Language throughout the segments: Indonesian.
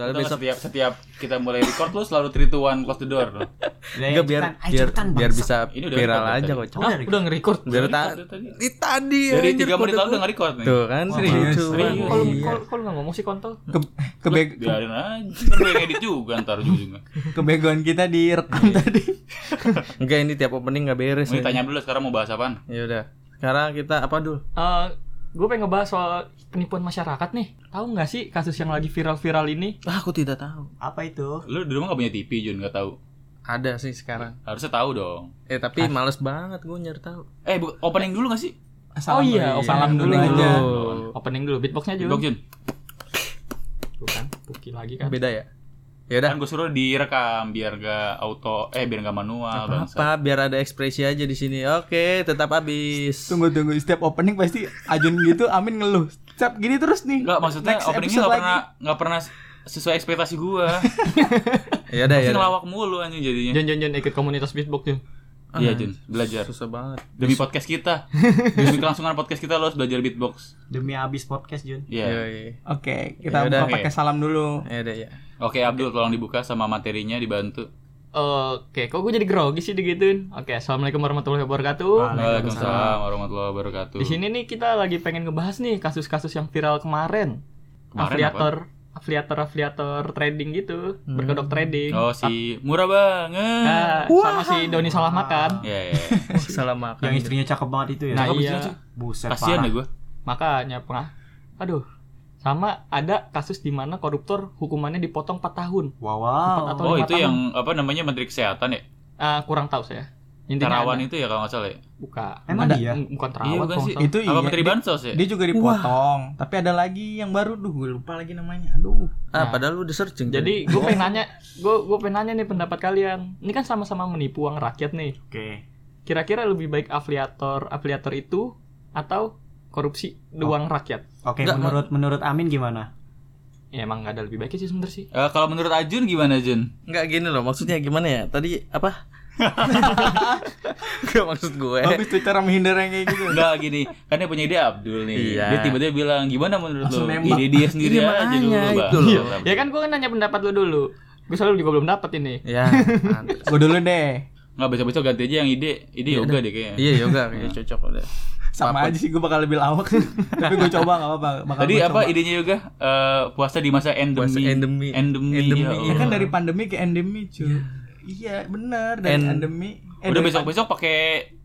Soalnya besok setiap setiap kita mulai record lu selalu 3 to 1 close the door lu. enggak biar ayo biar cepetan, biar bisa Ini udah viral aja kok. Ah, udah nge-record. Biar Record ta- tadi. Di tadi Dari anjir, 3 menit lalu udah nge-record nih. Tuh kan serius. Kalau Iya. kalau kalau nggak ngomong sih kontol. Ke, kebe, Biarin aja. Kan gue edit juga ntar ujung-ujungnya. kebegoan kita direkam tadi. Enggak ini tiap opening enggak beres. Ini ya. tanya dulu sekarang mau bahas apaan? Ya udah. Sekarang kita apa dulu? Eh, gue pengen ngebahas soal penipuan masyarakat nih. Tahu nggak sih kasus yang lagi viral-viral ini? Ah, aku tidak tahu. Apa itu? Lu di rumah gak punya TV Jun gak tahu. Ada sih sekarang. Harusnya tahu dong. Eh tapi males banget gue nyari tahu. Eh bu- opening dulu gak sih? oh iya, dulu. opening salam dulu dulu. aja. Opening dulu, beatboxnya Jun. Beatbox Jun. Tuh kan, Puki lagi kan. Beda ya? Ya udah. Kan gue suruh direkam biar gak auto eh biar gak manual bangsa. Apa biar ada ekspresi aja di sini. Oke, tetap habis. Tunggu tunggu setiap opening pasti Ajun gitu Amin ngeluh. Setiap gini terus nih. Enggak maksudnya Next openingnya episode gak lagi. pernah gak pernah sesuai ekspektasi gua. Ya udah Pasti ya. udah. ngelawak mulu anjing jadinya. Jun Jun Jun ikut komunitas beatbox Jun. Iya Jun, belajar. Susah banget. Demi podcast kita. Demi kelangsungan podcast kita lo harus belajar beatbox. Demi habis podcast Jun. Iya. Oke, kita Ya udah. buka pakai salam dulu. Ya udah ya. Oke Abdul tolong dibuka sama materinya dibantu. Oke, kok gue jadi grogi sih digituin? Oke, assalamualaikum warahmatullahi wabarakatuh. Waalaikumsalam warahmatullahi wabarakatuh. Di sini nih kita lagi pengen ngebahas nih kasus-kasus yang viral kemarin. Kemarin afiliator, afiliator, afiliator trading gitu, berkedok trading. Oh si murah banget. Nah, sama si Doni salah makan. Ya ya. Salah makan. Yang istrinya cakep banget itu ya. Nah, Cakep iya. Buset Kasian parah. ya gue. Makanya pernah. Aduh. Sama ada kasus di mana koruptor hukumannya dipotong 4 tahun. Wow. Empat atau Oh itu tahun. yang apa namanya Menteri Kesehatan ya? Ah, kurang tahu saya. Intinya Terawan ada. itu ya kalau nggak salah ya? bukan. Emang Ada- dia? Bukan Iya terawat bukan kalau sih. Itu Apa iya, Menteri dia- Bansos ya? Dia juga dipotong, tapi ada lagi yang baru duh gue lupa lagi namanya. Aduh. Ah, padahal lu udah searching. Jadi gue pengen nanya, gue gue pengen nanya nih pendapat kalian. Ini kan sama-sama menipu uang rakyat nih. Oke. Kira-kira lebih baik afiliator afiliator itu atau korupsi uang rakyat? Oke, Nggak, menurut menurut Amin gimana? Ya emang nggak ada lebih baiknya sih sebenernya sih. Eh, kalau menurut Ajun gimana Jun? Enggak gini loh, maksudnya gimana ya? Tadi apa? Enggak maksud gue. Bagus tuh cara menghindar yang kayak gitu. Enggak gini, kan dia punya ide Abdul nih. Iya. Dia tiba-tiba bilang gimana menurut Langsung lo? nembak. Ide dia sendiri Iya, aja dulu itu loh. Iya. Ya kan gue nanya pendapat lu dulu. Gue selalu juga belum dapat ini. Ya. Gue dulu deh. Nggak besok-besok ganti aja yang ide. Ide yoga deh kayaknya. Iya yoga kayak cocok udah. Sama aja sih gue bakal lebih lawak. tapi gue coba gak apa-apa. Bakal Tadi apa coba. idenya yoga? Eh, puasa di masa endemi. Puasa endemi. Endemi. Endemi, ya Ya Allah. kan dari pandemi ke endemi cuy. Iya bener dari En- endemi. Eh, Udah dari besok-besok pakai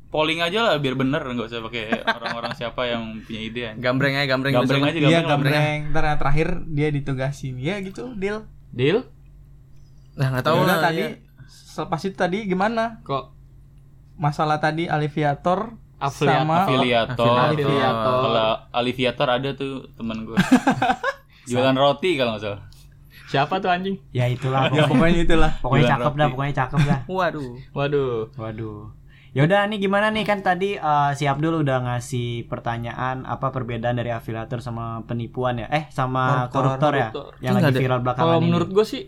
polling aja lah biar bener nggak usah pakai orang-orang siapa yang punya ide. anjing. Gambreng aja, gambreng. Gambreng besok. aja Iya gambreng. gambreng. gambreng. Ntar yang terakhir dia ditugasin. Ya gitu deal. Deal? Nah, enggak tahu Tahu lah tadi. ya. Selepas itu tadi gimana? Kok Masalah tadi aliviator Afiliat- sama Afiliator. Afiliator. Kalau aliviator ada tuh teman gue. Jualan roti kalau nggak salah. siapa tuh anjing? ya itulah ya pokoknya itulah pokoknya Jualan cakep roti. dah pokoknya cakep dah Waduh. Waduh. waduh Yaudah nih gimana nih kan tadi eh, si Abdul udah ngasih pertanyaan apa perbedaan dari afiliator sama penipuan ya eh sama Koruptor. koruptor, ya Koruptor. yang lagi viral belakangan Kalau ini. menurut gue sih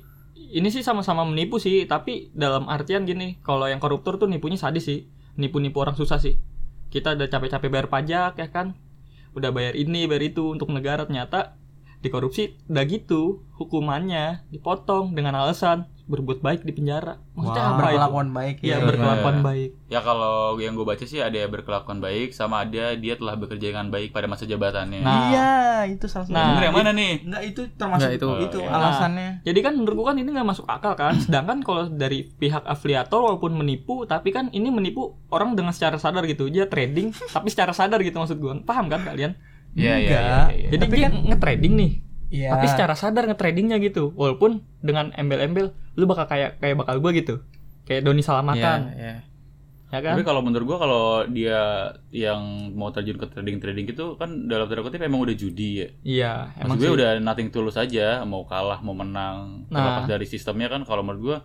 ini sih sama-sama menipu sih, tapi dalam artian gini, kalau yang koruptor tuh nipunya sadis sih, nipu-nipu orang susah sih. Kita udah capek-capek bayar pajak ya kan, udah bayar ini bayar itu untuk negara. Ternyata dikorupsi udah gitu hukumannya dipotong dengan alasan berbuat baik di penjara. Maksudnya apa itu? berkelakuan baik Iya ya. berkelakuan Iya. baik. Ya kalau yang gue baca sih ada yang berkelakuan baik sama ada dia telah bekerja dengan baik pada masa jabatannya. Nah. Iya, itu salah satu. Nah, Bener yang mana nih? Enggak itu termasuk Nggak, itu, itu- itu iya. alasannya. Jadi kan menurut gua kan ini nggak masuk akal kan. Sedangkan kalau dari pihak afiliator walaupun menipu, tapi kan ini menipu orang dengan secara sadar gitu. Dia trading, tapi secara sadar gitu maksud gua. Paham kan kalian? Iya iya iya. iya. Jadi Tapi dia kan- nge-trading nih, Iya. tapi secara sadar nge-tradingnya gitu. Walaupun dengan embel-embel lu bakal kayak kayak bakal gua gitu. Kayak Doni salah Iya, iya. ya kan? Tapi kalau menurut gua kalau dia yang mau terjun ke trading-trading itu kan dalam tanda kutip emang udah judi ya. Iya, emang Maksud gue sih. udah nothing tulus aja, mau kalah mau menang. Nah. Terlepas dari sistemnya kan kalau menurut gua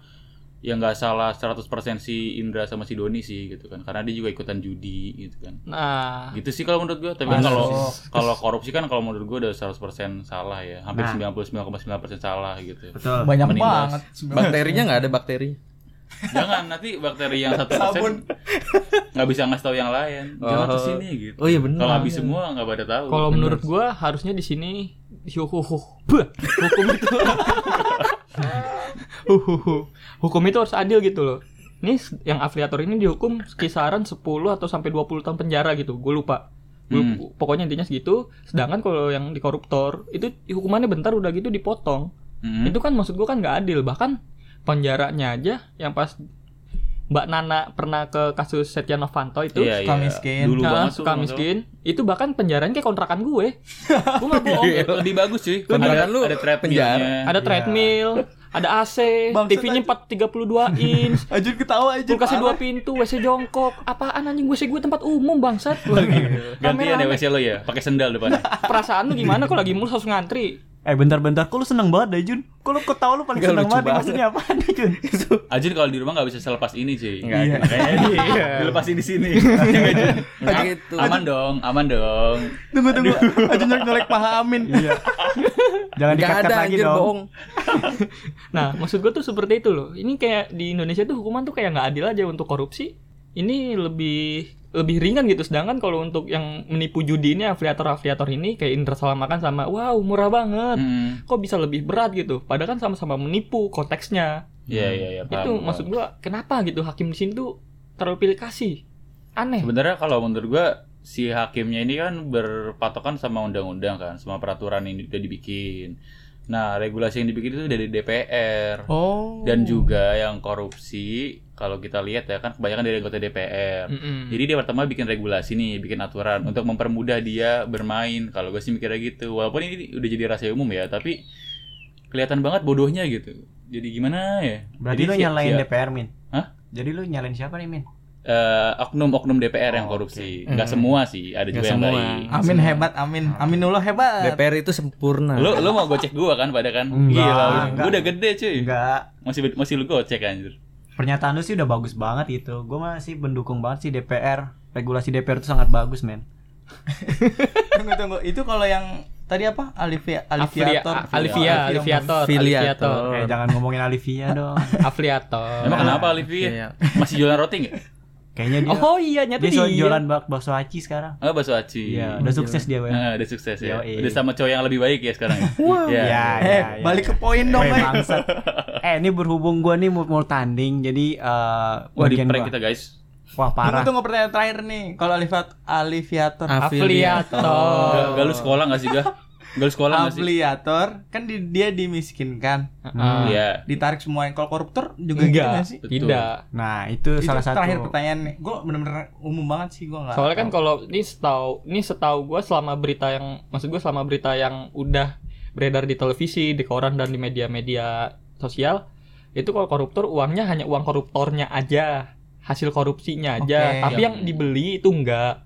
ya nggak salah 100% si Indra sama si Doni sih gitu kan. Karena dia juga ikutan judi gitu kan. Nah, Gitu sih kalau menurut gua. Tapi kan Masuk. kalau kalau korupsi kan kalau menurut gua udah 100% salah ya. Hampir Nah. 99,9% salah gitu. Betul. Banyak banget. Bakterinya nggak ada bakteri. Jangan nanti bakteri yang satu persen nggak bisa ngasih tahu yang lain. Jangan Oh. ke sini gitu. Oh iya benar. Kalau habis semua nggak pada tahu. kalau menurut gua harusnya di sini hukum hukum itu Huhuhu. Hukum itu harus adil gitu loh. Ini yang afiliator ini dihukum kisaran 10 atau sampai 20 tahun penjara gitu. Gue lupa. Gua- Hmm. Pokoknya intinya segitu. Sedangkan kalau yang di koruptor itu hukumannya bentar udah gitu dipotong. Hmm. Itu kan maksud gue kan nggak adil. Bahkan penjaranya aja yang pas Mbak Nana pernah ke kasus Setia Novanto itu Iya, suka iya. miskin. Dulu Nah, banget suka miskin itu bahkan penjaranya kayak kontrakan gue gue nggak bohong salah. Lebih bagus cuy. Kontrakan Ada lu ada treadmillnya. ada treadmill ada AC TV-nya 432 inch Ajun ketawa aja. kulkasnya dua pintu WC jongkok apaan anjing WC gue tempat umum bangsat Gantian ya. WC lo ya, pakai sendal depannya. perasaan lu gimana kalau lagi mulus harus ngantri Eh bentar-bentar, kok lu seneng banget deh Jun? Kok lu kok tau lu paling Nggak, seneng banget, banget. maksudnya apaan nih Jun? Ajun kalau di rumah nggak bisa selepas ini cuy. Nggak, Iya. Makanya dia dilepasin di sini. Oh, gitu. Aman dong, aman dong. Tunggu tunggu. Ajun nyolek paha Amin. Iya. Jangan Gak dikat-kat ada lagi anjir dong. bohong. nah maksud gue tuh seperti itu loh ini kayak di Indonesia tuh hukuman tuh kayak nggak adil aja untuk korupsi ini lebih lebih ringan gitu sedangkan kalau untuk yang menipu judi ini afiliator-afiliator ini kayak Indra Salamakan sama wow murah banget Hmm. kok bisa lebih berat gitu padahal kan sama-sama menipu konteksnya Iya iya iya. itu paham, maksud gua kenapa gitu hakim di sini tuh terlalu pilih kasih aneh Sebenarnya kalau menurut gua si hakimnya ini kan berpatokan sama undang-undang kan, sama peraturan yang udah dibikin. Nah, regulasi yang dibikin itu dari DPR. Oh. Dan juga yang korupsi kalau kita lihat ya kan kebanyakan dari anggota DPR. Mm-mm. Jadi dia pertama bikin regulasi nih, bikin aturan untuk mempermudah dia bermain. Kalau gue sih mikirnya gitu. Walaupun ini udah jadi rahasia umum ya, tapi kelihatan banget bodohnya gitu. Jadi gimana ya? Berarti Jadi lu nyalain si- DPR, Min? Hah? Jadi lu nyalain siapa nih, Min? eh, oknum-oknum DPR yang Oh, korupsi. Enggak semua sih, ada juga Nggak yang semua. baik. Amin hebat, Amin. Aminullah hebat. DPR itu sempurna. Lu lu mau gocek gua kan pada kan? Enggak, Gila, enggak. gua udah gede cuy. Enggak. Masih masih lu gocek anjir. Pernyataan lu sih udah bagus banget gitu. Gue masih mendukung banget sih DPR. Regulasi DPR itu sangat bagus, men. tunggu tunggu. Itu kalau yang tadi apa? Alivia aliviator. Alivia, Aliviator. Aliviator, Eh, jangan ngomongin Alivia dong. Afiliator. Emang kenapa Livi? Iya. Masih jualan roti enggak? Kayaknya dia Oh iya, nyata dia dia. jualan bak bakso aci sekarang. Oh, bakso aci. Iya, udah sukses dia, Wen. Nah, udah sukses ya. Yoi. Udah sama cowok yang lebih baik ya sekarang ya. Wow. Iya. Ya, Eh, ya, ya. balik ke poin dong, eh. bangsat. Eh, ini berhubung gua nih mau, mau tanding, jadi eh Wah, di prank gua- kita guys. Wah, Tunggu parah. tunggu pertanyaan terakhir nih. Kalau aliviat aliviator Afiliator. Gak, gak lu sekolah gak sih gak? Gak lu sekolah gak sih? afiliator kan di- dia dimiskinkan. Ah, Iya. Ditarik semuanya. Kalau koruptor juga gitu Enggak, nggak sih? Betul. tidak. Nah, itu, Itu salah satu. terakhir pertanyaan nih. Gue bener-bener umum banget sih gue nggak. Soalnya kan kalau ini setahu ini setahu gue selama berita yang maksud gue selama berita yang udah beredar di televisi, di koran dan di media-media sosial itu kalau koruptor uangnya hanya uang koruptornya aja, hasil korupsinya aja. Oke. Tapi Yang- yang dibeli itu enggak.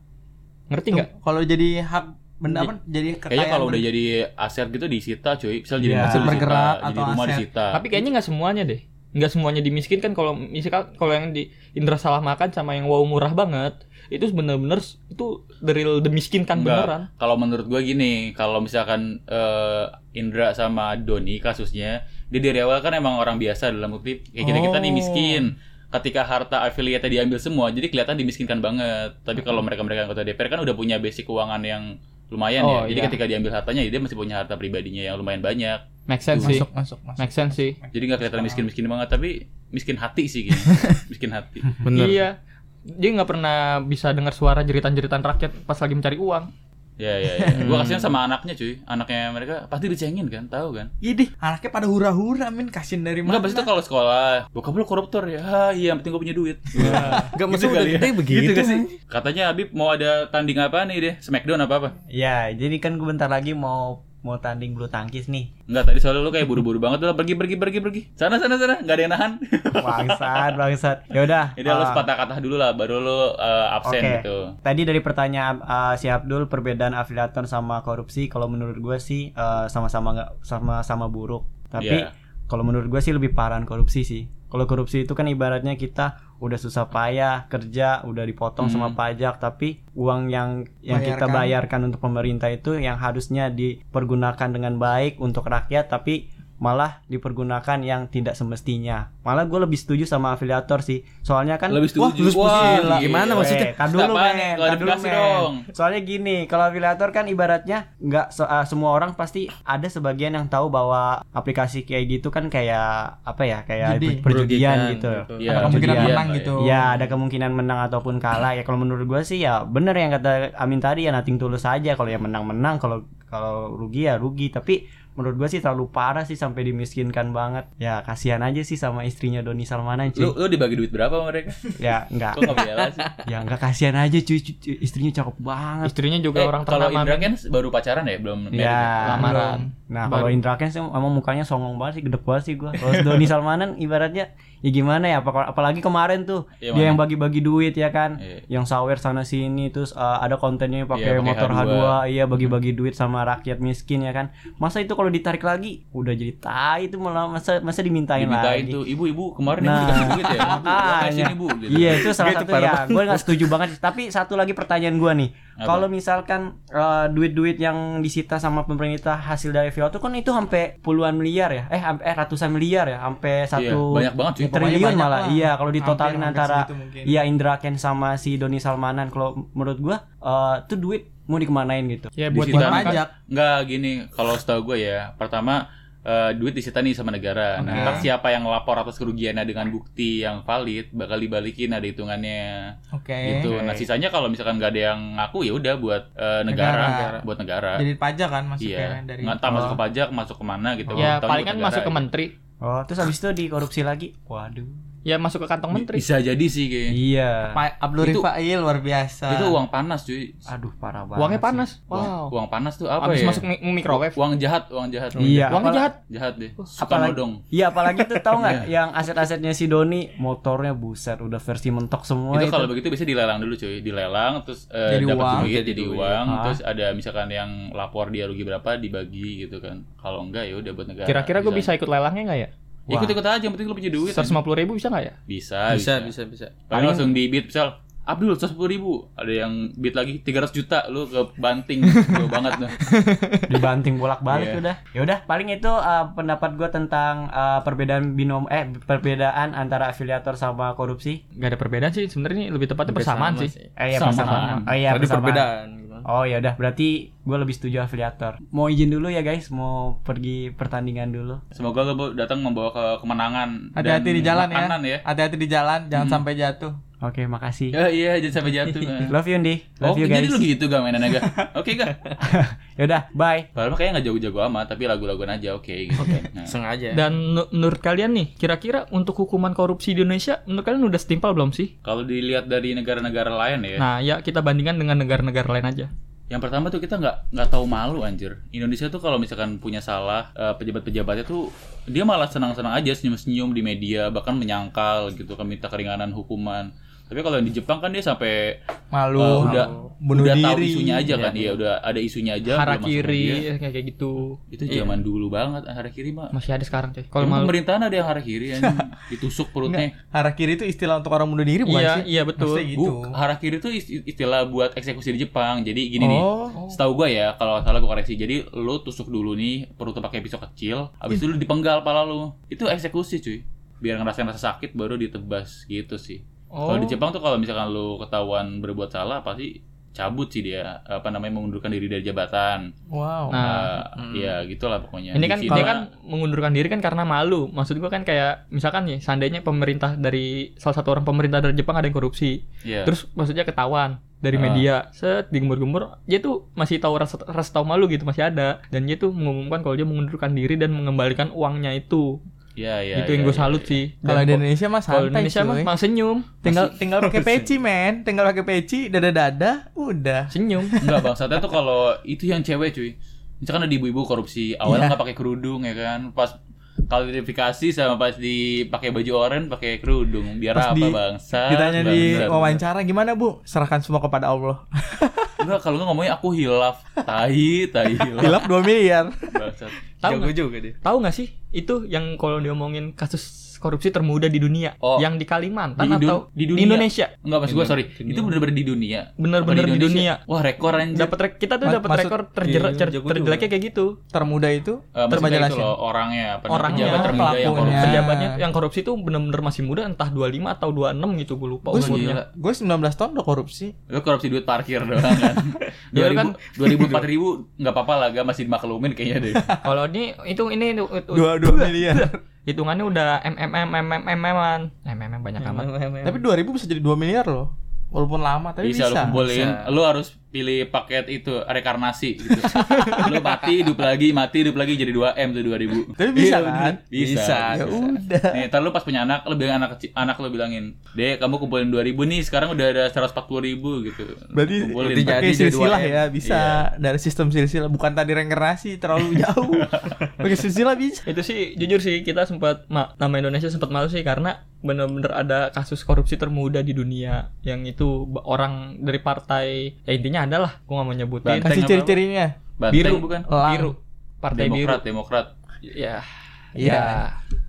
Ngerti nggak? kalau jadi hak benda apa? Jadi kekayaan. Kayaknya kalau udah jadi aset gitu disita cuy. Misal jadi mobil disita, Bergerak jadi atau rumah aset. disita. Tapi kayaknya nggak semuanya deh. Nggak semuanya dimiskinkan kalau misalkan kalau yang di Indra salah makan sama yang wow murah banget itu bener-bener itu dari dimiskinkan Enggak. beneran. Kalau menurut gua gini, kalau misalkan eh, Indra sama Doni kasusnya, dia dari awal kan emang orang biasa dalam bukti kayak kita kita nih Oh. miskin. Ketika harta affiliate diambil semua, jadi kelihatan dimiskinkan banget. Tapi kalau mereka mereka anggota DPR kan udah punya basic keuangan yang lumayan Oh, ya. Jadi iya. ketika diambil hartanya, dia masih punya harta pribadinya yang lumayan banyak. Make sense sih. masuk masuk masuk. Make sense sih. Jadi nggak kelihatan miskin-miskin banget, tapi miskin hati sih kayaknya. miskin hati. Bener. Iya. Dia nggak pernah bisa dengar suara jeritan-jeritan rakyat pas lagi mencari uang. Ya ya ya. Gua kasihan sama anaknya cuy. Anaknya mereka pasti dicengin kan, tahu kan? Iya deh, anaknya pada hura-hura min kasihin dari mana? Enggak, pasti tuh kalau sekolah, bokap lu koruptor ya. Ah, iya, yang penting gue punya duit. Enggak maksud Gitu udah kali ya. gede begitu. Gitu sih? Katanya Habib mau ada tanding apa nih deh? Smackdown apa apa? Ya, jadi kan gue bentar lagi mau mau tanding bulu tangkis nih. Enggak, tadi soalnya lu kayak buru-buru banget tuh. Pergi pergi pergi pergi. Sana sana sana, enggak ada yang nahan. Bangsat, bangsat. Ya udah. Jadi lu eh, sepatah kata dulu lah baru lu eh, absen Oke. gitu. Tadi dari pertanyaan uh, si Abdul perbedaan afiliator sama korupsi kalau menurut gue sih uh, sama-sama nggak sama-sama buruk. Tapi Iya. Kalau menurut gue sih lebih parah korupsi sih. Kalau korupsi itu kan ibaratnya kita udah susah payah kerja, udah dipotong Hmm. sama pajak, tapi uang yang yang kita Bayarkan. bayarkan untuk pemerintah itu yang harusnya dipergunakan dengan baik untuk rakyat, tapi malah dipergunakan yang tidak semestinya. Malah gue lebih setuju sama afiliator sih. Soalnya kan Lebih setuju. lu setuju. Wah, Gila. Gimana gila. maksudnya? Eh, kan dulu men, kan dulu men. dong. Soalnya gini, kalau afiliator kan ibaratnya nggak se- uh, semua orang pasti ada sebagian yang tahu bahwa aplikasi kayak gitu kan kayak apa ya, kayak Judi. perjudian gitu. gitu. Iya, Ada kemungkinan perjudian menang gitu. ya. Ya ada kemungkinan menang ataupun kalah ya kalau menurut gue sih ya bener yang kata Amin tadi ya nating tulus aja kalau yang menang menang kalau kalau rugi ya rugi tapi menurut gue sih terlalu parah sih sampai dimiskinkan banget. Ya kasihan aja sih sama istrinya Doni Salmanan cuy. Lu lu dibagi duit berapa sama mereka? ya enggak. Kok enggak bela sih? ya enggak kasihan aja cuy, cuy, istrinya cakep banget. Istrinya juga Eh, orang kalau ternama. Indra kan baru pacaran ya, belum married ya? Lamaran. nah kalau Indra Ken sih emang mukanya songong banget sih gede banget sih gue kalau Doni Salmanan ibaratnya ya gimana ya? Apa- apalagi kemarin tuh Iya, dia mana? yang bagi-bagi duit ya kan? Iya. yang sawer sana sini terus uh, ada kontennya Iya, pakai pakai motor H2. H2, iya bagi-bagi duit sama rakyat miskin ya kan? Masa itu kalau ditarik lagi udah jadi tai itu malah masa masa dimintain, Dimintain lagi tuh, ibu-ibu kemarin ibu Nah, dikasih duit ya. Makanya. kasih ini, Bu gitu. Iya itu salah satu ya. Gue nggak setuju banget. Tapi satu lagi pertanyaan gue nih. Kalau misalkan eh, duit-duit yang disita sama pemerintah hasil dari VO itu kan itu sampai puluhan miliar ya? Eh, sampai eh, ratusan miliar ya? Sampai satu banyak banget, cuy. triliun Pokoknya malah. banyak lah. Iya kalau ditotalin antara iya Indra Ken sama si Doni Salmanan. Kalau menurut gue eh itu duit mau dikemanain gitu? Ya buat kan- pajak. Enggak gini, kalau setahu gue ya, pertama eh, duit disita nih sama negara. Nah, Oke. ntar siapa yang lapor atas kerugiannya dengan bukti yang valid bakal dibalikin ada hitungannya. Oke. Gitu. Nah, sisanya kalau misalkan nggak ada yang ngaku ya udah buat eh, negara, Negara. buat negara. Jadi pajak kan masuknya iya. dari Nggak entah masuk ke pajak, masuk ke mana gitu. Ya Taunya paling kan negara masuk ke gitu. menteri. Oh terus habis itu dikorupsi lagi? Waduh. Ya masuk ke kantong menteri. Bisa jadi sih kayaknya. Iya. Abdul Itu- Rifail luar biasa. Itu uang panas cuy. Aduh parah banget. Uangnya sih. panas. Uang, Wow. uang panas tuh apa Habis ya? masuk mi- microwave. Uang jahat, uang jahat. Iya. Apala- jahat. Jahat deh. Suka Apalagi- nodong. Iya apalagi tuh tahu nggak yang aset-asetnya si Doni motornya buset udah versi mentok semua itu itu. kalau begitu bisa dilelang dulu cuy dilelang terus eh, Jadi dapat uang. duit Jadi uang terus ada misalkan yang lapor dia rugi berapa dibagi gitu kan kalau enggak ya udah buat negara Kira-kira gue bisa ikut lelangnya nggak ya? Ya, ikut ikut aja yang penting lu punya duit Seratus lima puluh ribu bisa nggak ya? bisa Bisa, bisa bisa, bisa. Paling langsung di bid misal Abdul 110 ribu ada yang bid lagi 300 juta lu ke banting jauh banget tuh dibanting bolak-balik Iya. udah. Ya udah paling itu uh, pendapat gua tentang uh, perbedaan binom eh perbedaan antara afiliator sama korupsi. Gak ada perbedaan sih sebenarnya ini lebih tepatnya persamaan sama sih. sih. Eh ya Samaan. persamaan. Oh iya Ada persamaan. perbedaan. Oh ya udah berarti gue lebih setuju afiliator. Mau izin dulu ya guys, mau pergi pertandingan dulu. semoga lu datang membawa ke kemenangan Hati-hati di jalan ya. ya Hati-hati di jalan, jangan sampai jatuh. Oke, makasih. Ya, iya jangan sampai jatuh Love you, Ndi. Oh, Love you jadi guys. lu gitu gak mainannya gak? Oke gak? Yaudah, bye. Padahal kayaknya gak jago-jago amat, tapi lagu-laguan aja oke gitu. Nah. Sengaja. Dan nu- menurut kalian nih, kira-kira untuk hukuman korupsi di Indonesia, menurut kalian udah setimpal belum sih? Kalau dilihat dari negara-negara lain ya, Nah, ya kita bandingkan dengan negara-negara lain aja. yang pertama tuh kita nggak nggak tahu malu anjir. Indonesia tuh kalau misalkan punya salah eh, pejabat-pejabatnya tuh dia malah senang-senang aja senyum-senyum di media bahkan menyangkal gitu kan minta keringanan hukuman. Tapi kalau yang di Jepang kan dia sampai Malu. eh, udah bunuh udah tahu diri. isunya aja kan, iya udah ada isunya aja. Harakiri kayak kayak gitu. Itu zaman dulu banget harakiri mah. Masih ada sekarang, coy. Kalau pemerintahan ada yang harakiri anjing, ditusuk perutnya. Harakiri itu istilah untuk orang bunuh diri bukan Iya, sih? iya betul. Maksudnya gitu. Bu, harakiri itu ist- istilah buat eksekusi di Jepang. Jadi gini nih. Oh. Setahu gua ya, kalau salah gua koreksi. Jadi lu tusuk dulu nih perut lu pakai pisau kecil, habis itu lu dipenggal pala lu. Itu eksekusi, cuy. Biar ngerasain rasa sakit baru ditebas gitu sih. Oh. Kalau di Jepang tuh kalau misalkan lu ketahuan berbuat salah pasti cabut sih dia apa namanya mengundurkan diri dari jabatan. Wow. Nah, Eh, ya gitulah pokoknya. Ini Di kan sini- dia kan mengundurkan diri kan karena malu. Maksud gua kan kayak misalkan nih, seandainya pemerintah dari salah satu orang pemerintah dari Jepang ada yang korupsi. Iya. Terus maksudnya ketahuan dari Ah. media, set digembur-gembur, dia tuh masih tahu rasa rasa tahu malu gitu masih ada dan dia tuh mengumumkan kalau dia mengundurkan diri dan mengembalikan uangnya itu. Iya, iya. itu yang iya, gue iya, salut iya. sih. Kalau di Indonesia mah kalau santai Indonesia mah cuy. mah senyum, Tinggal tinggal pakai peci men, tinggal pakai peci, dada-dada, udah. senyum. Enggak bangsatnya tuh kalau itu yang cewek cuy. Misalkan ada ibu-ibu korupsi, awalnya Iya. nggak pakai kerudung ya kan. Pas klarifikasi sama pas dipakai baju oranye pakai kerudung. Biar Pas apa di- bangsa? Ditanya di wawancara gimana bu? Serahkan semua kepada Allah. Enggak, kalau nggak ngomongnya aku hilaf. Tai, tai hilaf. 2 miliar. Bangsat. Tahu nggak? juga dia. Tahu nggak sih itu yang kalau diomongin kasus korupsi termuda di dunia. Oh. Yang di Kalimantan Di atau di dunia. Indonesia. Enggak maksud gua sorry. Itu bener-bener di dunia. Bener-bener Apa di dunia. Wah, rekor anjir. Dapat kita tuh dapat rekor terjerat iya, ter, jago terjeleknya kayak gitu. Termuda itu Eh, maksudnya terbanyak itu loh orangnya Orangnya, pejabat termuda yang pelakunya. korupsi. Pejabatnya yang korupsi tuh bener-bener masih muda entah 25 atau 26 gitu gue lupa gue umurnya. gue 19 tahun udah korupsi. Lu korupsi duit parkir doang kan. Ya, 2000 kan. 2000 4000 enggak apa-apa lah, gak masih dimaklumin kayaknya deh. Kalau ini itu ini Dua dua miliar. Hitungannya udah MMM MMM MMM-an. MMM banyak amat. Tapi 2000 bisa jadi 2 miliar loh. Walaupun lama tapi bisa, bisa. lu kumpulin, bisa. lu harus pilih paket itu rekarnasi gitu. lu mati hidup lagi, mati hidup lagi jadi 2M tuh 2000. Tapi bisa Iya, kan? Bisa. Bisa. Ya udah. Nih, ntar lu pas punya anak, lu bilang anak kecil, anak lu bilangin, "Dek, kamu kumpulin 2000 nih, sekarang udah ada 140 ribu gitu." Berarti kumpulin. pakai jadi silsilah 2M. ya bisa dari sistem silsilah bukan tadi reinkarnasi terlalu jauh. pakai silsilah bisa. Itu sih jujur sih kita sempat ma- nama Indonesia sempat malu sih karena bener-bener ada kasus korupsi termuda di dunia yang itu orang dari partai ya intinya adalah gua nggak mau nyebutin Banteng Kasih ciri-cirinya. Biru bukan? Elang. biru partai Demokrat, biru Demokrat. ya Iya. ya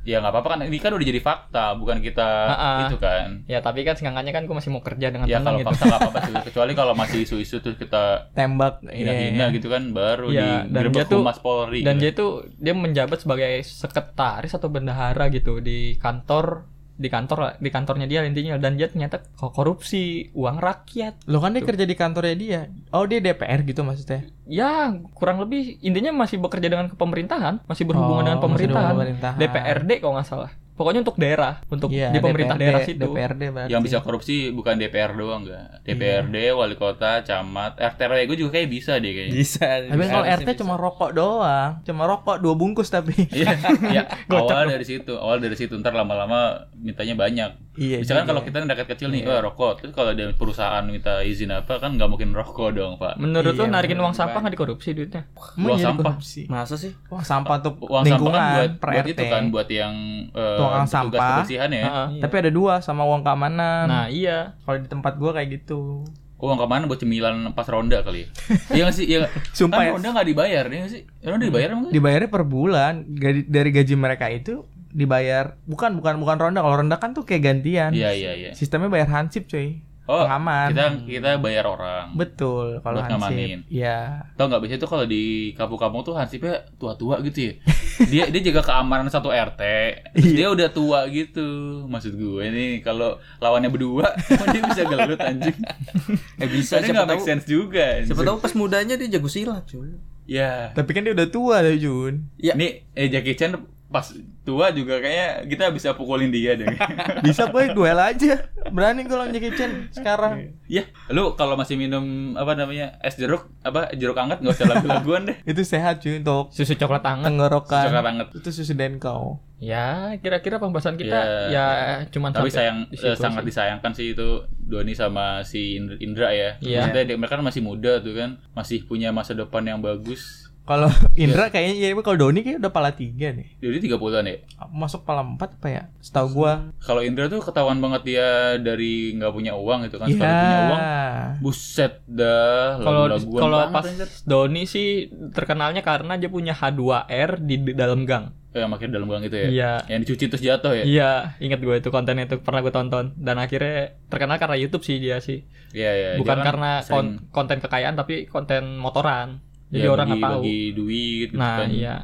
Ya nggak apa-apa kan ini kan udah jadi fakta, bukan kita Ha-ha. itu kan. ya tapi kan seenggaknya kan gua masih mau kerja dengan Ya kalau gitu fakta nggak apa-apa sih, kecuali kalau masih isu-isu terus kita Tembak. hina-hina Iya. gitu kan baru Iya, di dan dia tuh- humas Polri. dan gitu. dia tuh dia menjabat sebagai sekretaris atau bendahara gitu di kantor di kantor di kantornya dia intinya dan dia ternyata ko- korupsi uang rakyat Lo kan dia kerja di kantornya dia. Oh, dia DPR gitu maksudnya. ya kurang lebih intinya masih bekerja dengan pemerintahan masih berhubungan Oh, dengan pemerintahan. pemerintahan. DPRD kalau nggak salah pokoknya untuk daerah untuk Iya, di pemerintah DPRD, daerah situ DPRD berarti. yang bisa korupsi bukan DPR doang enggak. DPRD, wali kota, camat, RT RW gue juga kayak bisa deh kayaknya. Bisa. Tapi kalau RT bisa. cuma rokok doang, cuma rokok dua bungkus tapi. Iya, ya, awal dari situ, awal dari situ ntar lama-lama mintanya banyak. Iya. Misalkan kalau kita rakyat kecil nih, wah rokok, terus kalau ada perusahaan minta izin apa kan nggak mungkin rokok dong pak. menurut Iya, lo narikin uang sampah nggak dikorupsi duitnya Uang sampah. korupsi? Masa sih? Wah, sampah untuk Uang sampah lingkungan kan buat, per buat RT. itu kan, buat yang eh, Tukang tugas sampah. kebersihan ya. Heeh. Tapi ada dua sama uang keamanan. nah iya Kalau di tempat gua kayak gitu. Uang ke mana buat cemilan pas ronda kali ya? Iya nggak sih? Iya. Sumpah kan ya. ronda nggak dibayar, ya sih? Ronda dibayar emang? Dibayarnya per bulan Gaji- dari gaji mereka itu dibayar bukan bukan bukan ronda kalau ronda kan tuh kayak gantian Iya iya iya. sistemnya bayar hansip cuy Oh, pengaman kita kita bayar orang. betul kalau Buat ngamanin. hansip iya Tau nggak biasanya tuh kalau di kampung-kampung tuh hansipnya tua-tua gitu ya. Dia dia jaga keamanan satu RT. Terus Iya. dia udah tua gitu. Maksud gue ini kalau lawannya berdua, kok dia bisa gelut anjing. Eh bisa siapa nggak make tahu. sense juga. anjing. Siapa tahu pas mudanya dia jago silat, cuy. Ya. tapi kan dia udah tua Jun Ya. Nih eh Jackie Chan pas tua juga kayaknya kita bisa pukulin dia deh. bisa boy duel aja berani gue lawan Jackie Chan sekarang ya, lu kalau masih minum apa namanya es jeruk apa jeruk hangat nggak usah lagu-laguan deh. itu sehat cuy untuk susu coklat hangat tenggorokan Coklat hangat. itu susu denkau ya kira-kira pembahasan kita Ya. ya cuman Tapi sayang di situ eh, sangat sih. disayangkan sih itu Doni sama si Indra, ya. Iya. Maksudnya mereka kan masih muda tuh kan, masih punya masa depan yang bagus. Kalau Indra kayaknya ya kalau Doni kayak udah pala tiga nih Jadi 30-an ya. masuk pala empat apa ya setahu gua Kalau Indra tuh ketahuan banget dia dari nggak punya uang gitu kan, sekali Iya. punya uang, buset dah. kalau kalau pas. Doni sih terkenalnya karena dia punya H2R di, di dalam gang Eh, yang makin dalam gang itu ya. Iya. Yang dicuci terus jatuh ya. Iya, ingat gue itu kontennya itu pernah gue tonton dan akhirnya terkenal karena YouTube sih dia sih. Iya, iya. Dia Bukan kan karena sering- kon- konten kekayaan tapi konten motoran. Jadi ya, orang bagi, nggak tahu. bagi duit gitu Nah, kan. iya.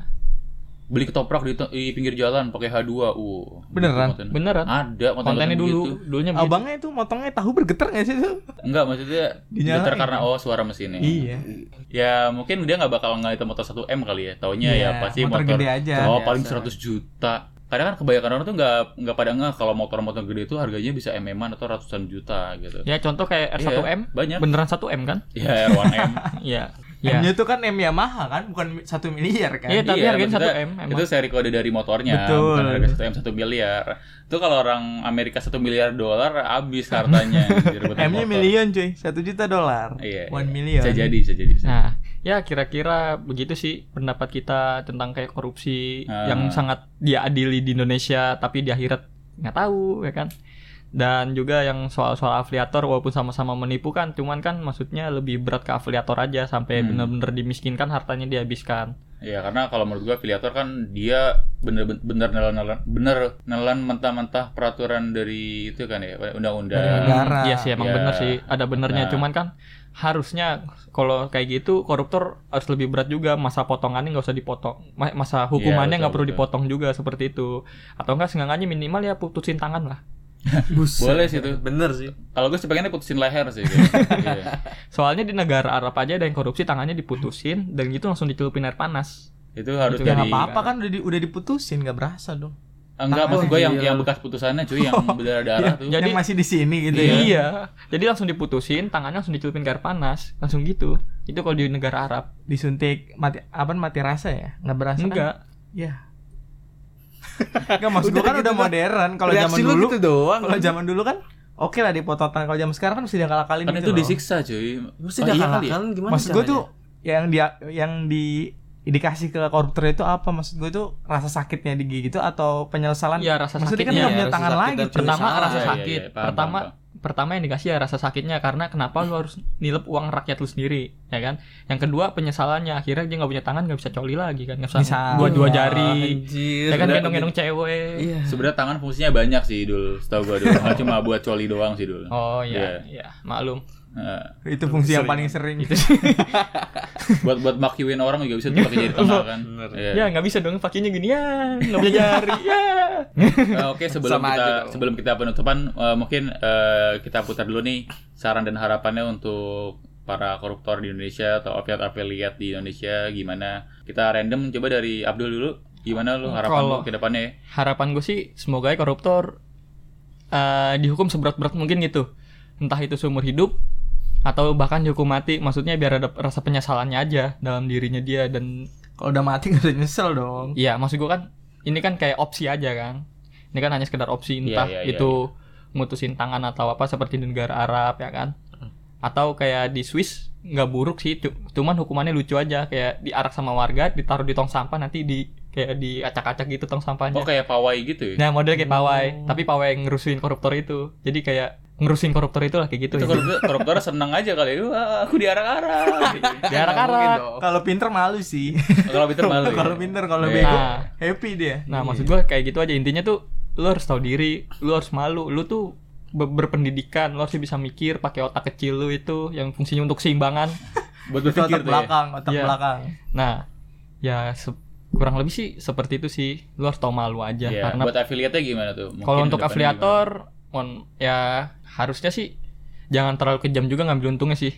Beli ketoprak di, di pinggir jalan pakai H2. Uh. Beneran? konten. Beneran. Ada konten Kontennya dulu, gitu. dulunya begitu. abangnya itu motongnya tahu bergetar nggak sih tuh Enggak, maksudnya Dinyalain. getar karena oh suara mesinnya. iya Ya mungkin dia nggak bakal nggak itu motor 1 M kali ya. Taunya Iya, ya pasti motor motor, gede aja. Oh, Biasa. paling 100 juta. Kadang kan kebanyakan orang tuh nggak nggak pada nggak kalau motor-motor gede itu harganya bisa MM-an atau ratusan juta gitu. Ya contoh kayak Iya, R1M, banyak. beneran 1M kan? Ya R1M. Iya. Iya. M-nya tuh kan M Yamaha kan bukan satu miliar kan Iya, tapi Iya, harganya maksudnya 1M emang. Itu seri kode dari motornya, Betul. bukan harga 1 M 1 miliar. Itu kalau orang Amerika 1 miliar dolar habis hartanya M-nya million cuy satu juta dolar Iya. one iya. million Bisa jadi, bisa jadi. bisa. Nah, ya kira-kira begitu sih pendapat kita tentang kayak korupsi Ah. yang sangat dia adili di Indonesia tapi di akhirat nggak tahu ya kan. Dan juga yang soal-soal afiliator walaupun sama-sama menipu kan, cuman kan maksudnya lebih berat ke afiliator aja sampai Hmm. bener-bener dimiskinkan hartanya dihabiskan. Ya karena kalau menurut gua afiliator kan dia bener bener nelan nelan bener nelan mentah-mentah peraturan dari itu kan ya undang-undang. Iya sih emang Ya. bener sih ada benernya Nah. cuman kan harusnya kalau kayak gitu koruptor harus lebih berat juga masa potongannya nggak usah dipotong Ma- masa hukumannya Iya, nggak perlu betul, dipotong juga seperti itu atau enggak seenggaknya minimal ya putusin tangan lah Boleh sih itu. Bener sih. Kalau gue sih pengennya putusin leher sih. Iya. soalnya di negara Arab aja ada yang korupsi tangannya diputusin dan gitu langsung dicelupin air panas Itu harus Itu Ya jadi nggak apa-apa kan udah, di- udah diputusin nggak berasa dong. Enggak, maksud gue yang yang bekas putusannya cuy yang berdarah-darah tuh. Jadi- yang masih di sini gitu ya. iya jadi langsung diputusin tangannya langsung dicelupin ke air panas langsung gitu itu kalau di negara Arab Disuntik mati apa mati rasa ya? Nggak berasa kan? enggak Ya. Enggak maksud gua Udah kan gitu udah modern. Kalau zaman dulu gitu doang. kalau zaman dulu kan oke lah dipotong tangan. Kalau zaman sekarang kan mesti diakal-akalin Kan gitu itu loh. disiksa cuy. Mesti Oh, dia iya kali ya? kan gimana Maksud gue caranya? tuh yang dia yang di dikasih ke koruptor itu apa maksud gue itu rasa sakitnya digigit itu atau penyesalan Iya, rasa maksudnya kan sakitnya, nggak punya rasa tangan sakit lagi pertama rasa Iya, iya, sakit iya, pertama pertama yang dikasih ya rasa sakitnya karena kenapa lu harus nilep uang rakyat lu sendiri ya kan yang kedua penyesalannya akhirnya dia nggak punya tangan nggak bisa coli lagi kan nggak bisa Bisa. dua dua Iya, jari Anjir. ya kan Udah, gendong-gendong cewek Iya. Sebenarnya tangan fungsinya banyak sih dul. Setahu gue dul. Nggak cuma buat coli doang sih dul. oh Iya. iya iya maklum Nah, itu fungsi yang paling sering itu buat buat makiwin orang juga bisa tuh pakai jari tengah kan. Bener. Iya. ya nggak bisa dong pakinya gini ya nggak punya jari ya Eh, Oke sebelum Sama kita sebelum kita penutupan eh, mungkin eh, kita putar dulu nih saran dan harapannya untuk para koruptor di Indonesia atau afiliat-afiliat di Indonesia gimana? Kita random coba dari Abdul dulu. Gimana lu harapan Kalau- lu ke depannya ya? harapan gue sih semoga ya koruptor eh, dihukum seberat-berat mungkin gitu entah itu seumur hidup atau bahkan dihukum mati maksudnya biar ada rasa penyesalannya aja dalam dirinya dia dan kalau udah mati gak usah nyesel dong Iya, maksud gua kan ini kan kayak opsi aja kan. Ini kan hanya sekedar opsi Iya, entah iya, iya, itu mutusin tangan atau apa seperti di negara Arab ya kan. Atau kayak di Swiss nggak buruk sih, cu- cuman hukumannya lucu aja kayak diarak sama warga, ditaruh di tong sampah nanti di kayak diacak-acak gitu tong sampahnya. Oh kayak pawai gitu ya? Nah, model kayak pawai, tapi pawai yang ngerusuin koruptor itu. Jadi kayak ngerusuin koruptor itu lah kayak gitu. Itu koruptor, koruptor seneng aja kali. Wah, aku diarak-arak. Gitu. Diarak-arak. kalau pinter malu sih Kalau Peter malu. ya? kalau pinter kalau Iya. bego Nah, happy dia Nah, maksud gua kayak gitu aja intinya tuh lu harus tahu diri, lu harus malu, lu tuh be- berpendidikan, lu harus bisa mikir pakai otak kecil lu itu yang fungsinya untuk seimbangan. Buat itu berpikir otak tuh ya. belakang otak Iya. belakang Nah, ya kurang lebih sih seperti itu sih. Lu harus tahu malu aja Iya, karena buat afiliatnya gimana tuh? Mungkin kalau untuk afiliator mon, ya harusnya sih jangan terlalu kejam juga ngambil untungnya sih.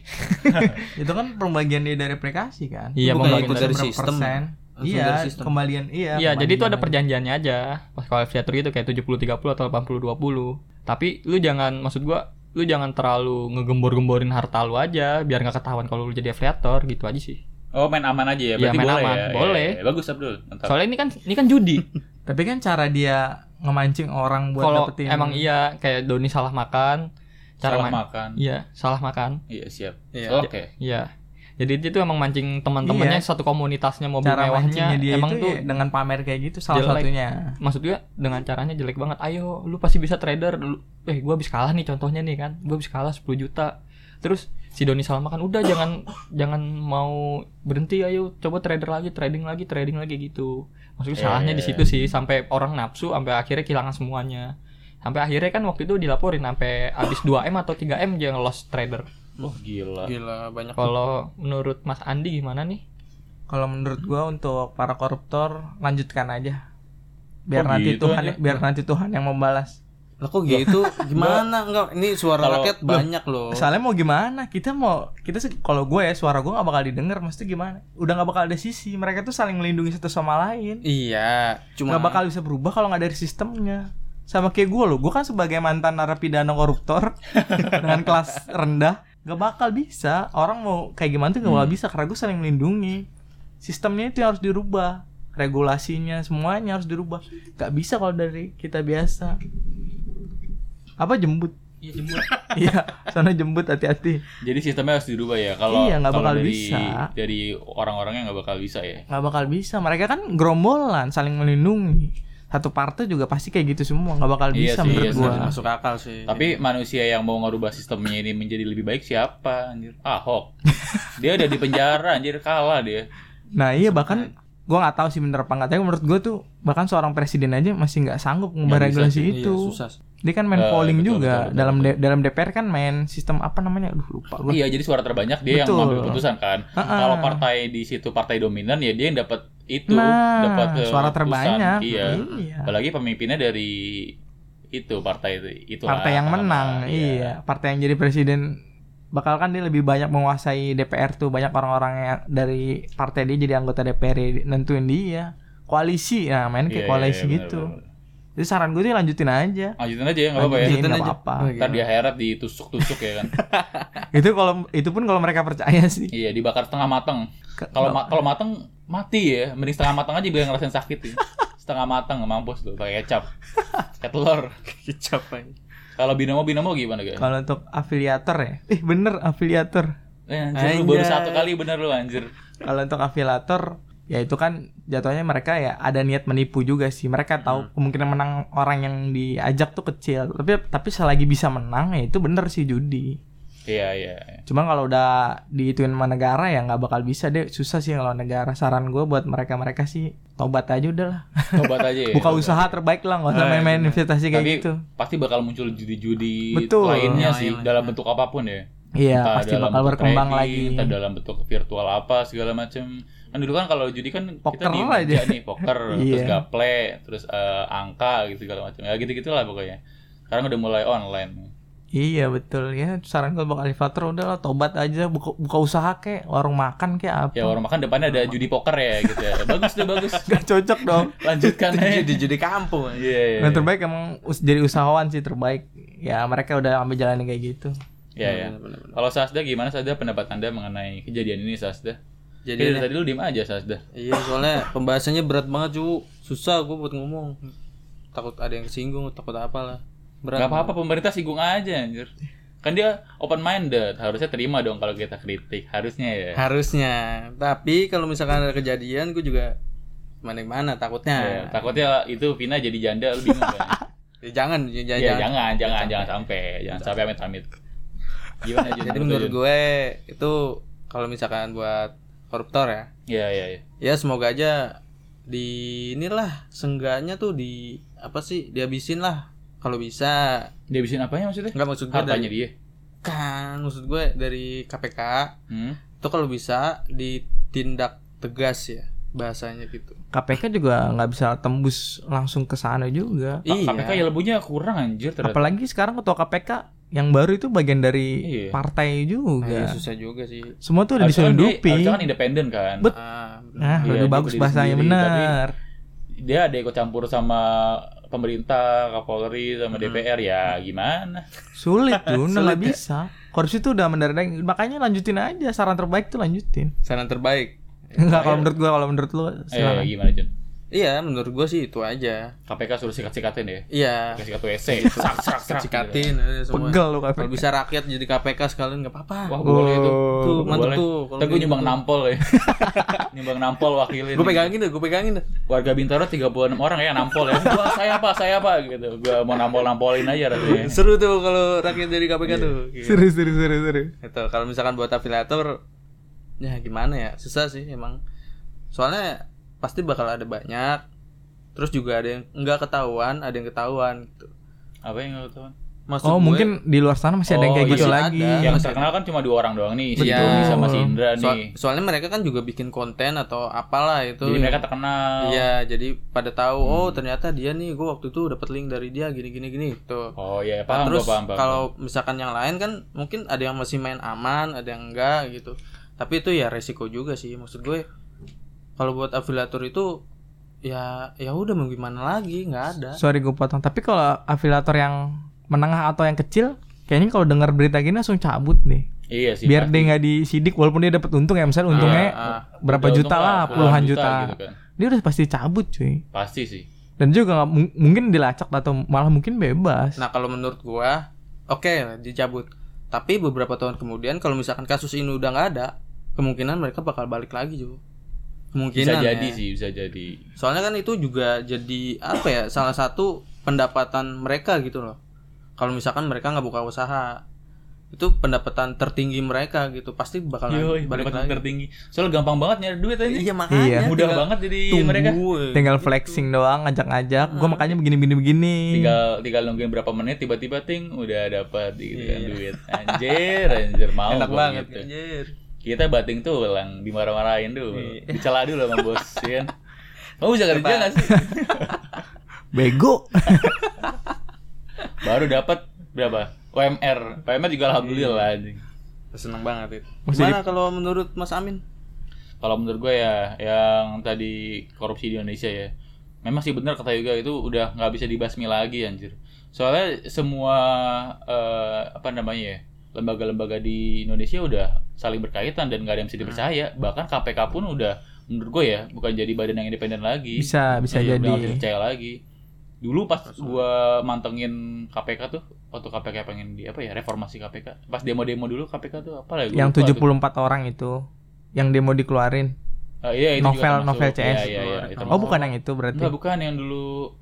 itu kan pembagian dia dari aplikasi kan Iya, Bukan pembagian dari sistem. persen? Iya dari sistem. kembalian iya Iya, jadi itu ada perjanjiannya aja. Pas kalau afiliator itu kayak 70 30 atau 80 20. Tapi lu jangan maksud gua lu jangan terlalu ngegembor-gemborin harta lu aja biar nggak ketahuan kalau lu jadi afiliator gitu aja sih. Oh main aman aja ya? Iya, Berarti main boleh aman. ya? Boleh. Iya, iya. Bagus Abdul. Mantap. Soalnya ini kan ini kan judi. tapi kan cara dia ngemancing orang buat Kalau dapetin emang iya kayak Doni salah makan, cara Salah main- makan. Iya, salah makan. Iya siap. Iya. Oke. Iya. Jadi itu emang mancing teman-temannya Iya. satu komunitasnya mobil cara mewahnya dia emang itu tuh ya dengan pamer kayak gitu salah jelek. satunya maksud gue dengan caranya jelek banget ayo lu pasti bisa trader lu, eh gua habis kalah nih contohnya nih kan gua habis kalah 10 juta terus si Doni Salma kan udah jangan jangan mau berhenti ayo coba trader lagi trading lagi trading lagi gitu. Maksudnya Iya, salahnya iya, di situ sih sampai orang nafsu sampai akhirnya kehilangan semuanya. Sampai akhirnya kan waktu itu dilaporin sampai habis 2 m atau 3 m dia lost trader. Oh gila. Gila banyak. kalau menurut Mas Andi gimana nih? Kalau menurut gua untuk para koruptor lanjutkan aja. Biar Oh, nanti gitu Tuhan aja? biar nanti Tuhan yang membalas Lah kok gitu? Gimana? Enggak, ini suara Kalau- rakyat banyak loh. soalnya mau gimana? Kita mau kita sih kalau gue ya suara gue nggak bakal didengar maksudnya gimana? Udah nggak bakal ada sisi mereka tuh saling melindungi satu sama lain. Iya, cuma nggak bakal bisa berubah kalau nggak dari sistemnya. Sama kayak gue loh gue kan sebagai mantan narapidana koruptor dengan kelas rendah nggak bakal bisa. Orang mau kayak gimana tuh nggak bakal bisa karena gue saling melindungi. Sistemnya itu yang harus dirubah. Regulasinya semuanya harus dirubah. Nggak bisa kalau dari kita biasa apa jembut Iya jemput. iya sana jembut hati-hati Jadi sistemnya harus dirubah ya. Kalau Iya, nggak kalau bakal dari, bisa. Dari orang-orangnya nggak bakal bisa ya. nggak bakal bisa mereka kan gerombolan saling melindungi satu partai juga pasti kayak gitu semua nggak bakal Iya bisa sih, menurut iya sih. gua masuk akal sih. Tapi manusia yang mau ngerubah sistemnya ini menjadi lebih baik siapa anjir? Ahok. Dia udah di penjara anjir kalah dia. nah iya bahkan gue nggak tahu sih bener apa nggak tapi menurut gue tuh bahkan seorang presiden aja masih nggak sanggup ngubah regulasi sih, itu Iya, susah. Dia kan main Eh, polling betul, juga betul, betul, dalam betul. D- dalam DPR kan main sistem apa namanya aduh lupa gue Iya, jadi suara terbanyak dia Betul. yang mengambil keputusan kan. Ha-ha. Kalau partai di situ partai dominan ya dia yang dapat itu, nah dapat suara terbanyak Iya. iya. Apalagi pemimpinnya dari itu partai itu partai yang menang iya partai yang jadi presiden bakal kan dia lebih banyak menguasai DPR tuh banyak orang-orang yang dari partai dia jadi anggota DPR ya, nentuin dia koalisi nah main kayak Iya, koalisi iya, gitu benar-benar. Jadi saran gue tuh lanjutin aja Lanjutin aja ya, nggak apa-apa ya. Lanjutin, aja. apa-apa Ntar di akhirat ditusuk-tusuk ya kan. itu kalau itu pun kalau mereka percaya sih iya, dibakar setengah matang. Ke- Kalau ma- kalau matang mati ya, mending setengah matang aja biar ngerasain sakit ya. Setengah matang mampus tuh pakai kecap. Kayak telur. Kicap aja. Kalau binomo binomo gimana guys? kalau untuk afiliator ya eh bener afiliator Eh, anjir, lu baru satu kali bener lu anjir. kalau untuk afiliator ya itu kan jatuhnya mereka ya ada niat menipu juga sih mereka Hmm. tahu kemungkinan menang orang yang diajak tuh kecil tapi tapi selagi bisa menang ya itu bener sih judi Iya, iya. iya. cuma kalau udah diituin sama negara ya nggak bakal bisa deh susah sih kalau negara saran gue buat mereka mereka sih tobat aja udah lah Tobat aja ya. buka tobat. usaha terbaik lah nggak usah Eh, main-main bener. investasi kayak Tapi gitu pasti bakal muncul judi-judi Betul. lainnya Yang sih lain. dalam bentuk apa pun ya. Iya Entah pasti dalam bakal berkembang trading, lagi Entah dalam bentuk virtual apa segala macam. Kan dulu kan kalau judi kan Poker kita di meja nih poker, terus Iya. gaple, terus eh, angka gitu segala macam. Ya gitu-gitulah pokoknya. Sekarang udah mulai online. iya betul ya saran gue bakal afiliator udah lah tobat aja buka, buka usaha kek warung makan kek apa Ya orang makan depannya ada judi poker ya gitu ya. Bagus deh bagus. Gak cocok dong Lanjutkan aja. Jadi jadi kampung. Iya, iya. Yang terbaik emang jadi usahawan sih terbaik. Ya mereka udah ambil jalan kayak gitu. Iya, iya. Kalau Sasda gimana Sasda pendapat Anda mengenai kejadian ini Sasda? Jadi Jadi tadi lu diem aja Sasda. Iya soalnya pembahasannya berat banget cu Susah gue buat ngomong Takut ada yang kesinggung Takut apalah Berat Gak apa-apa pemerintah singgung aja anjir. Kan dia open minded, harusnya terima dong kalau kita kritik, harusnya ya. Harusnya Tapi kalau misalkan ada kejadian Gue juga Mana-mana Ya, takutnya takutnya itu Vina jadi janda lu bingung kan? Ya, Jangan ya, jangan, Ya, jangan, jangan, jangan sampai, jangan sampai amit-amit. Gimana Jun? Jadi menurut Jun? gue Itu Kalau misalkan buat koruptor ya Iya, iya, iya. Ya semoga aja Di inilah Seenggaknya tuh di Apa sih Dihabisin lah Kalau bisa Dia habisin apanya maksudnya? Enggak maksud gue Hartanya dari, dia. Kan maksud gue dari KPK Hmm? itu kalau bisa ditindak tegas ya bahasanya gitu. KPK juga nggak bisa tembus langsung ke sana juga. Iya. KPK ya lebunya kurang anjir ternyata. Apalagi sekarang ketua KPK yang baru itu bagian dari Iya. partai Nah, juga. ya susah juga sih. Semua tuh udah kan diselundupi. harusnya kan independen kan. Bet- Ah, Nah, Iya, udah bagus bahasanya sendiri, benar. Dia ada ikut campur sama pemerintah, Kapolri sama DPR ya gimana? Sulit tuh, nggak bisa. Korupsi tuh udah mendarah Makanya lanjutin aja saran terbaik tuh lanjutin. saran terbaik. Enggak kalau menurut gua, kalau menurut lu Eh silakan. gimana Jun? Iya, menurut gua sih itu aja. KPK suruh sikat-sikatin ya? Iya. Sikat WC, serak serak serak. Cikatin aja semua. Pegel lu Kalau KPK. bisa rakyat jadi KPK sekalian nggak apa-apa. Wah boleh tuh. Tuh, mantep boleh. tuh, kalau Ntar gue kayak nyumbang gitu. nampol ya. nyumbang nampol wakilin. Gue pegangin deh, gue pegangin deh. Warga Bintaro 36 orang ya nampol ya. Gua saya apa, saya apa gitu. Gua mau nampol-nampolin aja rasanya. Seru tuh kalau rakyat jadi KPK tuh. Gitu. Seru seru seru seru. Itu kalau misalkan buat afiliator ya gimana ya? Susah sih emang. Soalnya pasti bakal ada banyak. Terus juga ada yang nggak ketahuan, ada yang ketahuan gitu. Apa yang nggak tahu? Maksud Oh, gue- mungkin di luar sana masih ada yang Oh, kayak gitu masih lagi. ada. Yang Masih terkenal kan cuma dua orang doang nih, si Iya. Tommy sama si Indra Soal- nih. soalnya mereka kan juga bikin konten atau apalah itu. Jadi mereka terkenal. Iya, jadi pada tahu oh ternyata dia nih gue waktu itu dapat link dari dia gini gini gini gitu. Oh iya, Nah, paham terus paham, paham. kalau misalkan yang lain kan mungkin ada yang masih main aman, ada yang enggak gitu. Tapi itu ya resiko juga sih maksud gue. Kalau buat afiliator itu ya ya udah mau gimana lagi nggak ada. Sorry gue potong. Tapi kalau afiliator yang menengah atau yang kecil, kayaknya kalau dengar berita gini langsung cabut deh. Iya sih. Biar pasti. dia nggak disidik walaupun dia dapat untung ya misalnya untungnya Ah, ah. berapa Udah juta untung lah, puluhan juta. gitu kan. Dia udah pasti cabut cuy. Pasti sih. Dan juga nggak mung- mungkin dilacak atau malah mungkin bebas. Nah kalau menurut gua oke dicabut. Tapi beberapa tahun kemudian kalau misalkan kasus ini udah nggak ada, kemungkinan mereka bakal balik lagi juga. Kemungkinan Bisa jadi ya. sih, bisa jadi. Soalnya kan itu juga jadi apa ya salah satu pendapatan mereka gitu loh. Kalau misalkan mereka nggak buka usaha. itu pendapatan tertinggi mereka gitu pasti bakal Yo, balik pendapatan lagi tertinggi. Soalnya gampang banget nyari duit aja. iya makanya Iya. Mudah tinggal banget jadi tunggu, mereka. tinggal gitu. flexing doang ngajak-ngajak gue makanya begini-begini begini Tinggal tinggal nungguin berapa menit tiba-tiba ting udah dapat gitu kan Iya. duit. Anjir, anjir mau enak banget gitu. anjir Kita bating tuh ulang dimarah-marahin dulu. Iya. Dicela dulu sama bos, ya kan. Kamu bisa kerja Apa? gak sih? bego Baru dapat berapa? UMR. UMR juga alhamdulillah anjing. seneng banget itu gimana kalau menurut Mas Amin Kalau menurut gue ya yang tadi korupsi di Indonesia ya. Memang sih benar kata Yoga itu udah nggak bisa dibasmi lagi anjir. Soalnya semua eh, apa namanya ya lembaga-lembaga di Indonesia udah saling berkaitan dan nggak ada yang bisa dipercaya. Bahkan KPK pun udah menurut gue ya bukan jadi badan yang independen lagi. bisa bisa udah bisa jadi dipercaya lagi. Dulu pas gua mantengin KPK tuh waktu KPK pengen di apa ya reformasi KPK. Pas demo-demo dulu KPK tuh apa ya? Gua yang lupa tuh. 74 orang itu yang demo dikeluarin Ah, iya, itu juga novel novel CS Iya, iya, iya, itu oh bukan yang itu berarti Enggak, bukan yang dulu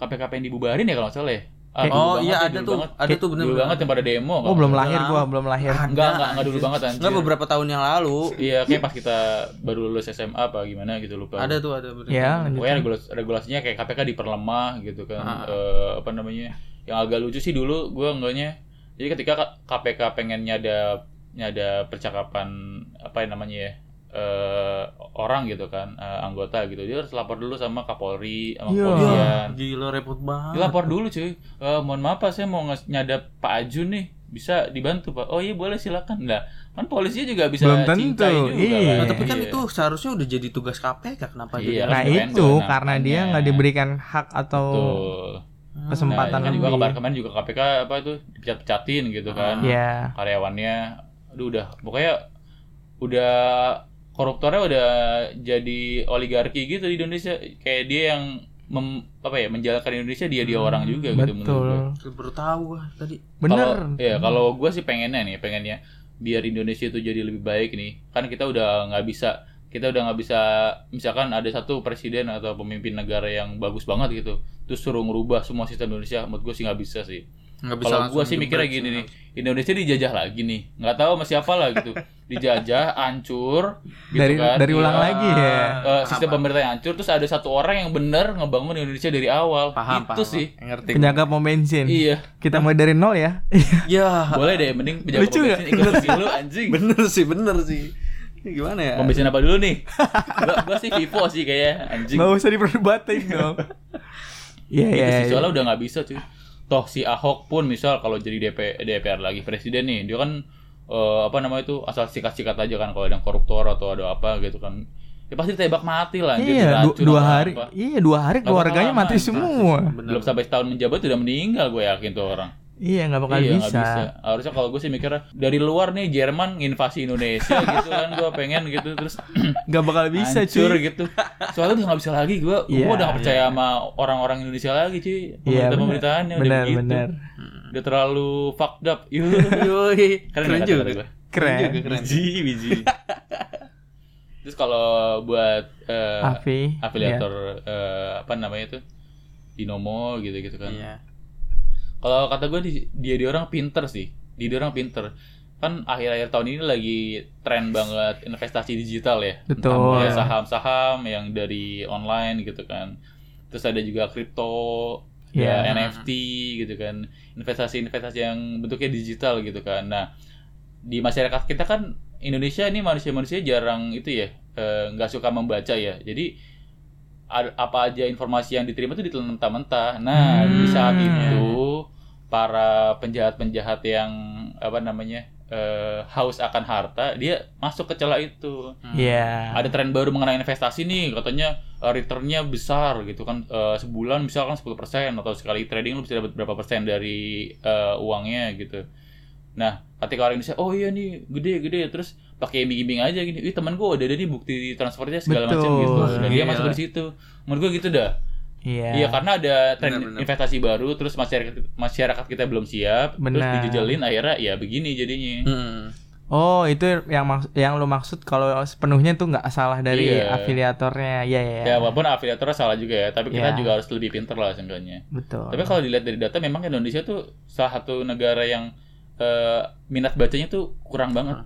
KPK pengen dibubarin ya kalau nggak salah ya. Kayak- dulu oh banget iya ya, ada tuh banget. ada tuh bener Dulu banget yang pada demo. oh belum lahir gua belum lahir. Enggak, enggak, enggak dulu banget anjir. Enggak beberapa tahun yang lalu Iya, kayak pas kita baru lulus SMA apa gimana gitu lupa. ada tuh ada ya lanjut Pokoknya regulas, regulasinya kayak KPK diperlemah gitu kan. Ah. Eh, apa namanya? Yang agak lucu sih dulu gua enggaknya. Jadi ketika KPK pengen nyadap nyada percakapan apa yang namanya ya? Eh orang gitu kan, eh, anggota gitu. Dia harus lapor dulu sama Kapolri, sama Iya. kepolisian. gila repot banget Dia lapor dulu cuy. Eh, mohon maaf Pak, saya mau nyadap Pak Ajun nih. Bisa dibantu Pak. Oh iya boleh silakan. Nah, kan polisinya juga bisa Belum tentu, juga iya. kan. Nah, tapi kan Iya. itu seharusnya udah jadi tugas KPK kenapa Iya, nah itu nah, karena dia makanya. nggak diberikan hak atau Betul. kesempatan nah, kan juga lebih. kemarin juga KPK apa itu dipecat-pecatin gitu kan ya karyawannya aduh udah pokoknya udah koruptornya udah jadi oligarki gitu di Indonesia. Kayak dia yang mem- apa ya menjalankan Indonesia dia dia orang juga gitu menurut betul. baru tahu gua tadi. Bener. Kalau ya kalau gue sih pengennya nih pengennya biar Indonesia itu jadi lebih baik nih. Kan kita udah nggak bisa kita udah nggak bisa misalkan ada satu presiden atau pemimpin negara yang bagus banget gitu terus suruh ngerubah semua sistem Indonesia menurut gue sih nggak bisa sih kalau gue sih mikirnya gini sih. nih Indonesia dijajah lagi nih. Nggak tahu sama siapa lah gitu. Dijajah hancur gitu dari kan. dari ulang Iya. lagi ya. Eh, sistem pemerintah yang hancur terus ada satu orang yang benar ngebangun Indonesia dari awal. Paham itu paham sih. ngerti. Penjaga pom bensin. Iya. Kita mulai dari nol ya? Ya. Boleh deh mending penjaga Lucu pom bensin ikut pemilu anjing. Bener sih bener sih. Gimana ya? Pom bensin apa dulu nih? gua, gua sih Vivo sih kayaknya anjing. nggak usah diperdebatin dong. Iya iya iya. soalnya udah nggak bisa cuy. Toh si Ahok pun misal kalau jadi DP, DPR lagi presiden nih, dia kan eh, apa namanya itu asal sikat-sikat aja kan kalau ada yang koruptor atau ada apa gitu kan. Ya pasti ditembak mati lah iya dua apa hari apa. iya dua hari keluarganya mati semua Belum sampai setahun menjabat udah meninggal gue yakin tuh orang. Iya nggak bakal iya, nggak bisa. Harusnya kalau gue sih mikirnya dari luar nih Jerman invasi Indonesia gitu kan gue pengen gitu terus nggak bakal bisa hancur cuy gitu. Soalnya udah nggak bisa lagi gue, Iya, gue udah gak percaya sama orang-orang Indonesia lagi cuy. iya Pemerintah benar pemerintahannya udah benar begitu. benar Udah terlalu fucked up. Yuh. Yoi, Keren, keren juga gue? keren juga keren Biji, biji. Terus kalau buat eh, Afi afiliator eh, apa namanya itu Dinomo gitu-gitu kan. iya Kalau kata gue di- dia dia orang pinter sih. Dia dia orang pinter. Kan akhir-akhir tahun ini lagi tren banget investasi digital ya. Betul. Mulai saham-saham yang dari online gitu kan. Terus ada juga kripto, ya Iya. NFT gitu kan. Investasi-investasi yang bentuknya digital gitu kan. Nah, di masyarakat kita kan Indonesia ini manusia-manusia jarang itu ya eh, nggak suka membaca ya. Jadi ad- apa aja informasi yang diterima itu ditelan mentah-mentah. Nah, di saat Hmm. itu para penjahat-penjahat yang apa namanya eh, haus akan harta, dia masuk ke celah itu. iya Ada tren baru mengenai investasi nih, katanya eh, returnnya besar gitu kan Eh, sebulan misalkan 10% atau sekali trading lu bisa dapat berapa persen dari eh, uangnya gitu. Nah, ketika orang Indonesia, oh iya nih gede-gede terus pakai iming-iming aja gini. Ih, teman gua udah ada nih bukti transfernya segala macam gitu. Dan dia Iya. masuk di situ. Menurut gua gitu dah. Iya Iya, karena ada tren Benar, benar. investasi baru terus masyarakat masyarakat kita belum siap, terus Benar. dijejelin akhirnya ya begini jadinya. Hmm. oh itu yang maksud yang lu maksud kalau sepenuhnya tuh nggak salah dari Iya. afiliatornya iya iya Ya, walaupun afiliatornya salah juga ya, tapi kita Iya. juga harus lebih pinter lah seenggaknya. betul Tapi kalau dilihat dari data memang Indonesia tuh salah satu negara yang eh, minat bacanya tuh kurang banget.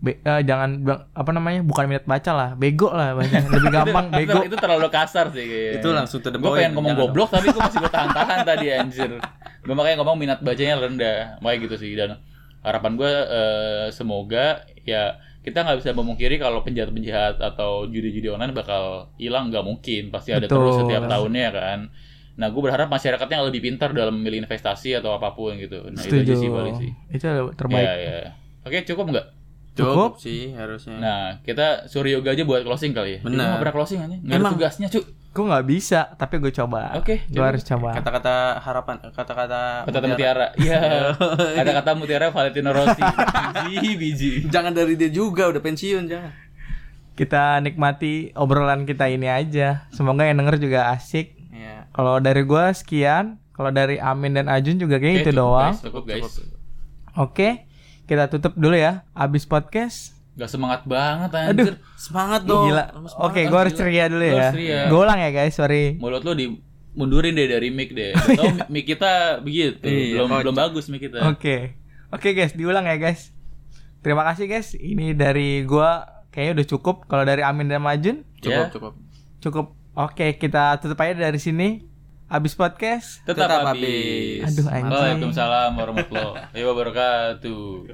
Be- eh, jangan bang- apa namanya? Bukan minat baca lah, bego lah bahasanya. Lebih gampang bego. itu terlalu kasar sih kayaknya. Itu langsung to the Gue pengen ngomong goblok tapi gue masih gue tahan-tahan tadi anjir. Gue makanya ngomong minat bacanya rendah. Makanya gitu sih dan harapan gue eh, semoga ya kita nggak bisa memungkiri kalau penjahat-penjahat atau judi-judi online bakal hilang nggak mungkin pasti ada Betul. terus setiap tahunnya kan. Nah gue berharap masyarakatnya lebih pintar dalam memilih investasi atau apa pun gitu. Nah itu aja sih paling sih. Itu terbaik. Ya, ya. Oke cukup nggak? Cukup sih harusnya. Nah kita suruh yoga aja buat closing kali ya. Benar. Ini nggak pernah closing aja. Nggak ada Emang. tugasnya cu. Gue nggak bisa, tapi gue coba. Oke, gue coba. harus coba. Kata-kata harapan, kata-kata Kata mutiara. Iya. Kata-kata mutiara Valentino Rossi. Biji, biji. Jangan dari dia juga udah pensiun jangan. Kita nikmati obrolan kita ini aja. Semoga yang denger juga asik. Iya. Kalau dari gua sekian. Kalau dari Amin dan Ajun juga kayak Oke, itu cukup, doang. Guys, cukup guys. Oke, kita tutup dulu ya. Abis podcast. Gak semangat banget anjir. Semangat dong. Gila. Oke, gua harus ceria dulu Lu ya. Gue ulang ya guys, sorry. Mulut lo di mundurin deh dari mic deh. Atau mic kita begitu. Iya, belum belum bagus mic kita. Oke. Oke guys, diulang ya guys. Terima kasih guys. Ini dari gua kayaknya udah cukup. Kalau dari Amin dan Majun Cukup, Ya. cukup. cukup. Oke, kita tutup aja dari sini. Abis podcast. Tetap, Tetap habis. habis. Aduh, anjing. Waalaikumsalam warahmatullahi wabarakatuh.